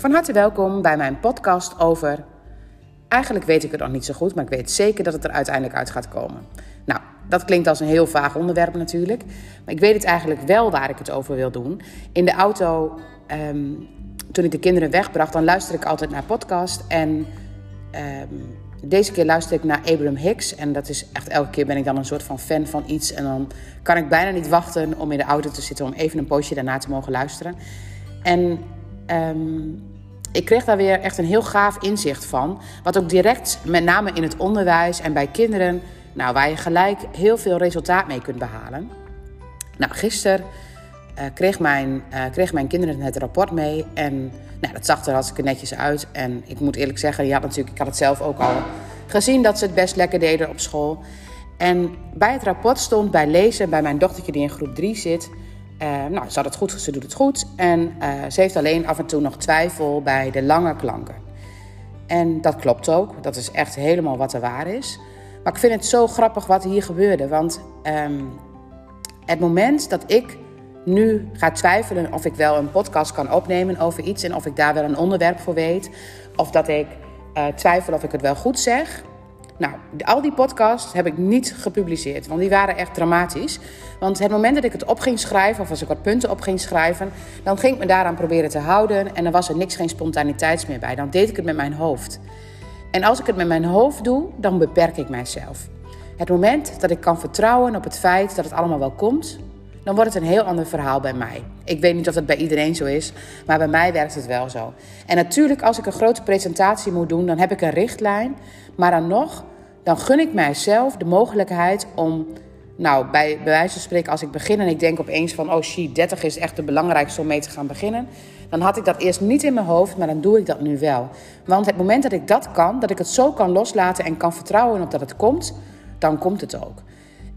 Van harte welkom bij mijn podcast over. Eigenlijk weet ik het nog niet zo goed, maar ik weet zeker dat het er uiteindelijk uit gaat komen. Nou, dat klinkt als een heel vaag onderwerp natuurlijk. Maar ik weet het eigenlijk wel waar ik het over wil doen. In de auto, ehm, toen ik de kinderen wegbracht, dan luister ik altijd naar podcast. En ehm, deze keer luister ik naar Abraham Hicks. En dat is echt elke keer ben ik dan een soort van fan van iets. En dan kan ik bijna niet wachten om in de auto te zitten om even een poosje daarna te mogen luisteren. En ehm, ik kreeg daar weer echt een heel gaaf inzicht van. Wat ook direct, met name in het onderwijs en bij kinderen, nou, waar je gelijk heel veel resultaat mee kunt behalen. Nou, gisteren uh, kreeg, mijn, uh, kreeg mijn kinderen het rapport mee. En nou, dat zag er hartstikke netjes uit. En ik moet eerlijk zeggen, ja, natuurlijk, ik had het zelf ook al gezien dat ze het best lekker deden op school. En bij het rapport stond bij lezen, bij mijn dochtertje die in groep 3 zit. Uh, nou, ze had het goed, ze doet het goed. En ze heeft alleen af en toe nog twijfel bij de lange klanken. En dat klopt ook. Dat is echt helemaal wat er waar is. Maar ik vind het zo grappig wat hier gebeurde. Want um, het moment dat ik nu ga twijfelen of ik wel een podcast kan opnemen over iets en of ik daar wel een onderwerp voor weet, of dat ik uh, twijfel of ik het wel goed zeg. Nou, al die podcasts heb ik niet gepubliceerd, want die waren echt dramatisch. Want het moment dat ik het op ging schrijven, of als ik wat punten op ging schrijven, dan ging ik me daaraan proberen te houden en dan was er niks, geen spontaniteits meer bij. Dan deed ik het met mijn hoofd. En als ik het met mijn hoofd doe, dan beperk ik mijzelf. Het moment dat ik kan vertrouwen op het feit dat het allemaal wel komt, dan wordt het een heel ander verhaal bij mij. Ik weet niet of dat bij iedereen zo is, maar bij mij werkt het wel zo. En natuurlijk, als ik een grote presentatie moet doen, dan heb ik een richtlijn. Maar dan nog, dan gun ik mijzelf de mogelijkheid om, nou, bij, bij wijze van spreken, als ik begin en ik denk opeens van, oh shit, 30 is echt de belangrijkste om mee te gaan beginnen. Dan had ik dat eerst niet in mijn hoofd, maar dan doe ik dat nu wel. Want het moment dat ik dat kan, dat ik het zo kan loslaten en kan vertrouwen op dat het komt, dan komt het ook.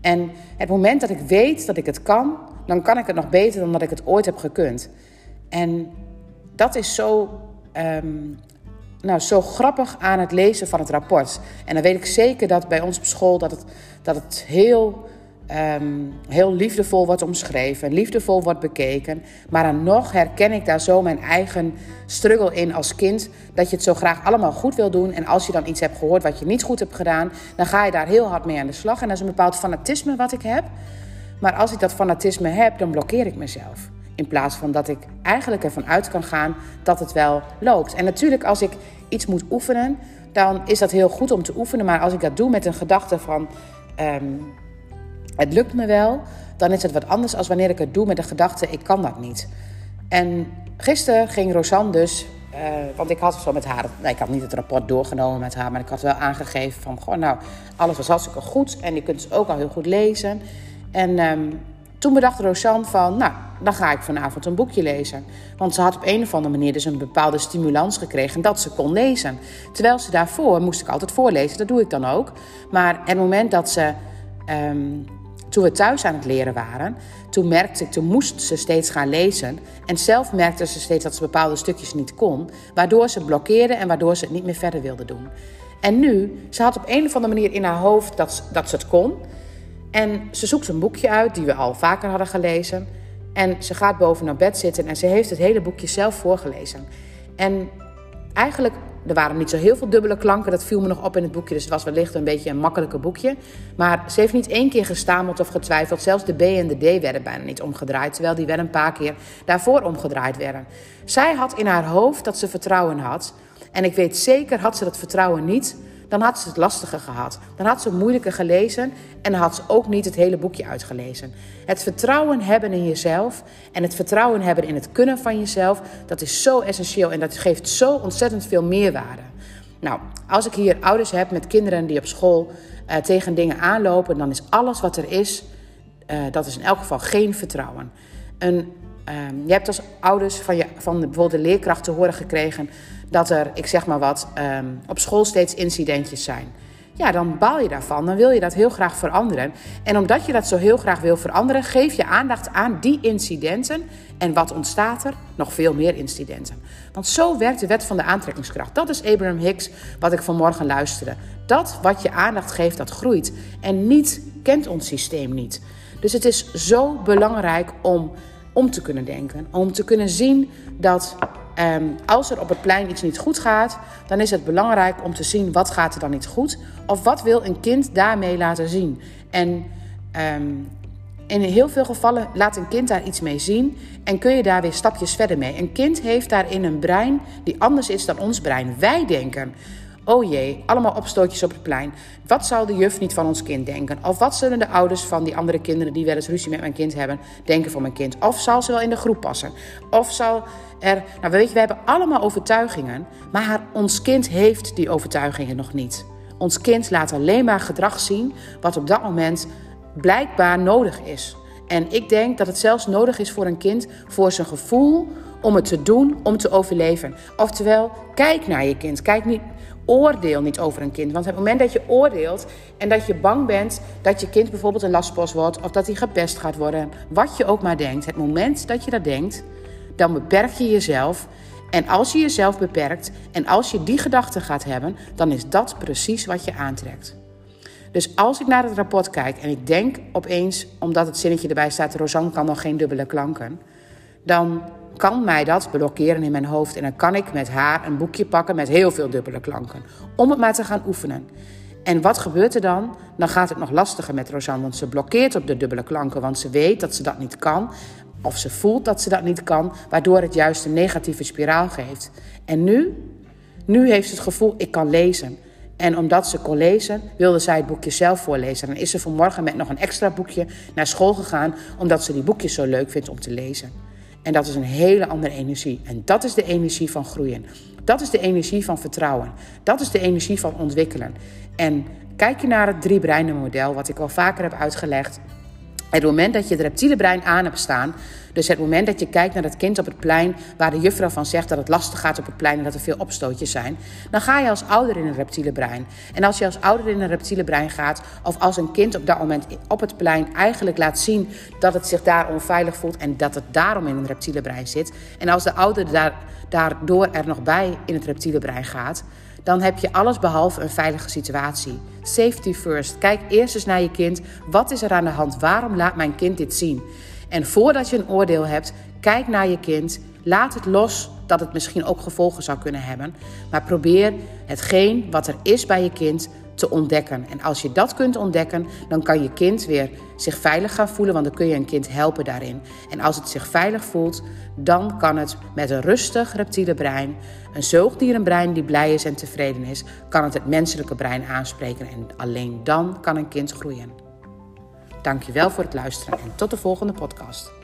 En het moment dat ik weet dat ik het kan, dan kan ik het nog beter dan dat ik het ooit heb gekund. En dat is zo, um, nou, zo grappig aan het lezen van het rapport. En dan weet ik zeker dat bij ons op school dat het, dat het heel um, heel liefdevol wordt omschreven, liefdevol wordt bekeken. Maar dan nog herken ik daar zo mijn eigen struggle in als kind. Dat je het zo graag allemaal goed wil doen. En als je dan iets hebt gehoord wat je niet goed hebt gedaan, dan ga je daar heel hard mee aan de slag. En dat is een bepaald fanatisme wat ik heb. Maar als ik dat fanatisme heb, dan blokkeer ik mezelf. In plaats van dat ik eigenlijk ervan uit kan gaan dat het wel loopt. En natuurlijk, als ik iets moet oefenen, dan is dat heel goed om te oefenen. Maar als ik dat doe met een gedachte van. Um, het lukt me wel, dan is het wat anders als wanneer ik het doe met de gedachte: ik kan dat niet. En gisteren ging Rosanne dus, uh, want ik had zo met haar, nee, ik had niet het rapport doorgenomen met haar, maar ik had wel aangegeven van: gewoon, nou, alles was hartstikke goed en je kunt het ook al heel goed lezen. En um, toen bedacht Rosanne van, nou, dan ga ik vanavond een boekje lezen. Want ze had op een of andere manier dus een bepaalde stimulans gekregen dat ze kon lezen. Terwijl ze daarvoor moest ik altijd voorlezen, dat doe ik dan ook. Maar het moment dat ze um, toen we thuis aan het leren waren, toen merkte ik, toen moest ze steeds gaan lezen. En zelf merkte ze steeds dat ze bepaalde stukjes niet kon, waardoor ze blokkeerde en waardoor ze het niet meer verder wilde doen. En nu, ze had op een of andere manier in haar hoofd dat, dat ze het kon. En ze zoekt een boekje uit die we al vaker hadden gelezen. En ze gaat boven naar bed zitten en ze heeft het hele boekje zelf voorgelezen. En eigenlijk er waren niet zo heel veel dubbele klanken, dat viel me nog op in het boekje. Dus het was wellicht een beetje een makkelijker boekje. Maar ze heeft niet één keer gestameld of getwijfeld. Zelfs de B en de D werden bijna niet omgedraaid. Terwijl die wel een paar keer daarvoor omgedraaid werden. Zij had in haar hoofd dat ze vertrouwen had. En ik weet zeker, had ze dat vertrouwen niet, dan had ze het lastiger gehad. Dan had ze moeilijker gelezen en had ze ook niet het hele boekje uitgelezen. Het vertrouwen hebben in jezelf en het vertrouwen hebben in het kunnen van jezelf, dat is zo essentieel en dat geeft zo ontzettend veel meerwaarde. Nou, als ik hier ouders heb met kinderen die op school uh, tegen dingen aanlopen, dan is alles wat er is, uh, dat is in elk geval geen vertrouwen. Een Um, je hebt als ouders van, je, van bijvoorbeeld de leerkracht te horen gekregen dat er, ik zeg maar wat, um, op school steeds incidentjes zijn. Ja, dan baal je daarvan. Dan wil je dat heel graag veranderen. En omdat je dat zo heel graag wil veranderen, geef je aandacht aan die incidenten. En wat ontstaat er? Nog veel meer incidenten. Want zo werkt de wet van de aantrekkingskracht. Dat is Abraham Hicks, wat ik vanmorgen luisterde. Dat wat je aandacht geeft, dat groeit. En niet kent ons systeem niet. Dus het is zo belangrijk om om te kunnen denken. Om te kunnen zien dat ehm, als er op het plein iets niet goed gaat, dan is het belangrijk om te zien wat gaat er dan niet goed. Of wat wil een kind daarmee laten zien. En ehm, in heel veel gevallen laat een kind daar iets mee zien en kun je daar weer stapjes verder mee. Een kind heeft daarin een brein die anders is dan ons brein. Wij denken, oh jee, allemaal opstootjes op het plein. Wat zal de juf niet van ons kind denken? Of wat zullen de ouders van die andere kinderen die wel eens ruzie met mijn kind hebben, denken van mijn kind? Of zal ze wel in de groep passen? Of zal er, nou weet je, we hebben allemaal overtuigingen, maar ons kind heeft die overtuigingen nog niet. Ons kind laat alleen maar gedrag zien wat op dat moment blijkbaar nodig is. En ik denk dat het zelfs nodig is voor een kind voor zijn gevoel om het te doen, om te overleven. Oftewel, kijk naar je kind. Kijk niet, oordeel niet over een kind. Want het moment dat je oordeelt en dat je bang bent dat je kind bijvoorbeeld een lastpost wordt of dat hij gepest gaat worden, wat je ook maar denkt, het moment dat je dat denkt, dan beperk je jezelf. En als je jezelf beperkt en als je die gedachten gaat hebben, dan is dat precies wat je aantrekt. Dus als ik naar het rapport kijk en ik denk opeens, omdat het zinnetje erbij staat, Rosanne kan nog geen dubbele klanken, dan kan mij dat blokkeren in mijn hoofd. En dan kan ik met haar een boekje pakken met heel veel dubbele klanken. Om het maar te gaan oefenen. En wat gebeurt er dan? Dan gaat het nog lastiger met Rosanne, want ze blokkeert op de dubbele klanken, want ze weet dat ze dat niet kan. Of ze voelt dat ze dat niet kan, waardoor het juist een negatieve spiraal geeft. En nu? Nu heeft ze het gevoel, ik kan lezen. En omdat ze kon lezen, wilde zij het boekje zelf voorlezen. En is ze vanmorgen met nog een extra boekje naar school gegaan, omdat ze die boekjes zo leuk vindt om te lezen. En dat is een hele andere energie. En dat is de energie van groeien. Dat is de energie van vertrouwen. Dat is de energie van ontwikkelen. En kijk je naar het drie breinen model, wat ik al vaker heb uitgelegd. Het moment dat je het reptiele brein aan hebt staan, dus het moment dat je kijkt naar het kind op het plein, waar de juffrouw van zegt dat het lastig gaat op het plein en dat er veel opstootjes zijn, dan ga je als ouder in een reptiele brein. En als je als ouder in een reptiele brein gaat, of als een kind op dat moment op het plein eigenlijk laat zien dat het zich daar onveilig voelt en dat het daarom in een reptiele brein zit, en als de ouder daar, daardoor er nog bij in het reptiele brein gaat, dan heb je alles behalve een veilige situatie. Safety first. Kijk eerst eens naar je kind. Wat is er aan de hand? Waarom laat mijn kind dit zien? En voordat je een oordeel hebt, kijk naar je kind. Laat het los dat het misschien ook gevolgen zou kunnen hebben. Maar probeer hetgeen wat er is bij je kind te ontdekken. En als je dat kunt ontdekken, dan kan je kind weer zich veilig gaan voelen, want dan kun je een kind helpen daarin. En als het zich veilig voelt, dan kan het met een rustig reptiele brein, een zoogdierenbrein die blij is en tevreden is, kan het het menselijke brein aanspreken en alleen dan kan een kind groeien. Dankjewel voor het luisteren en tot de volgende podcast.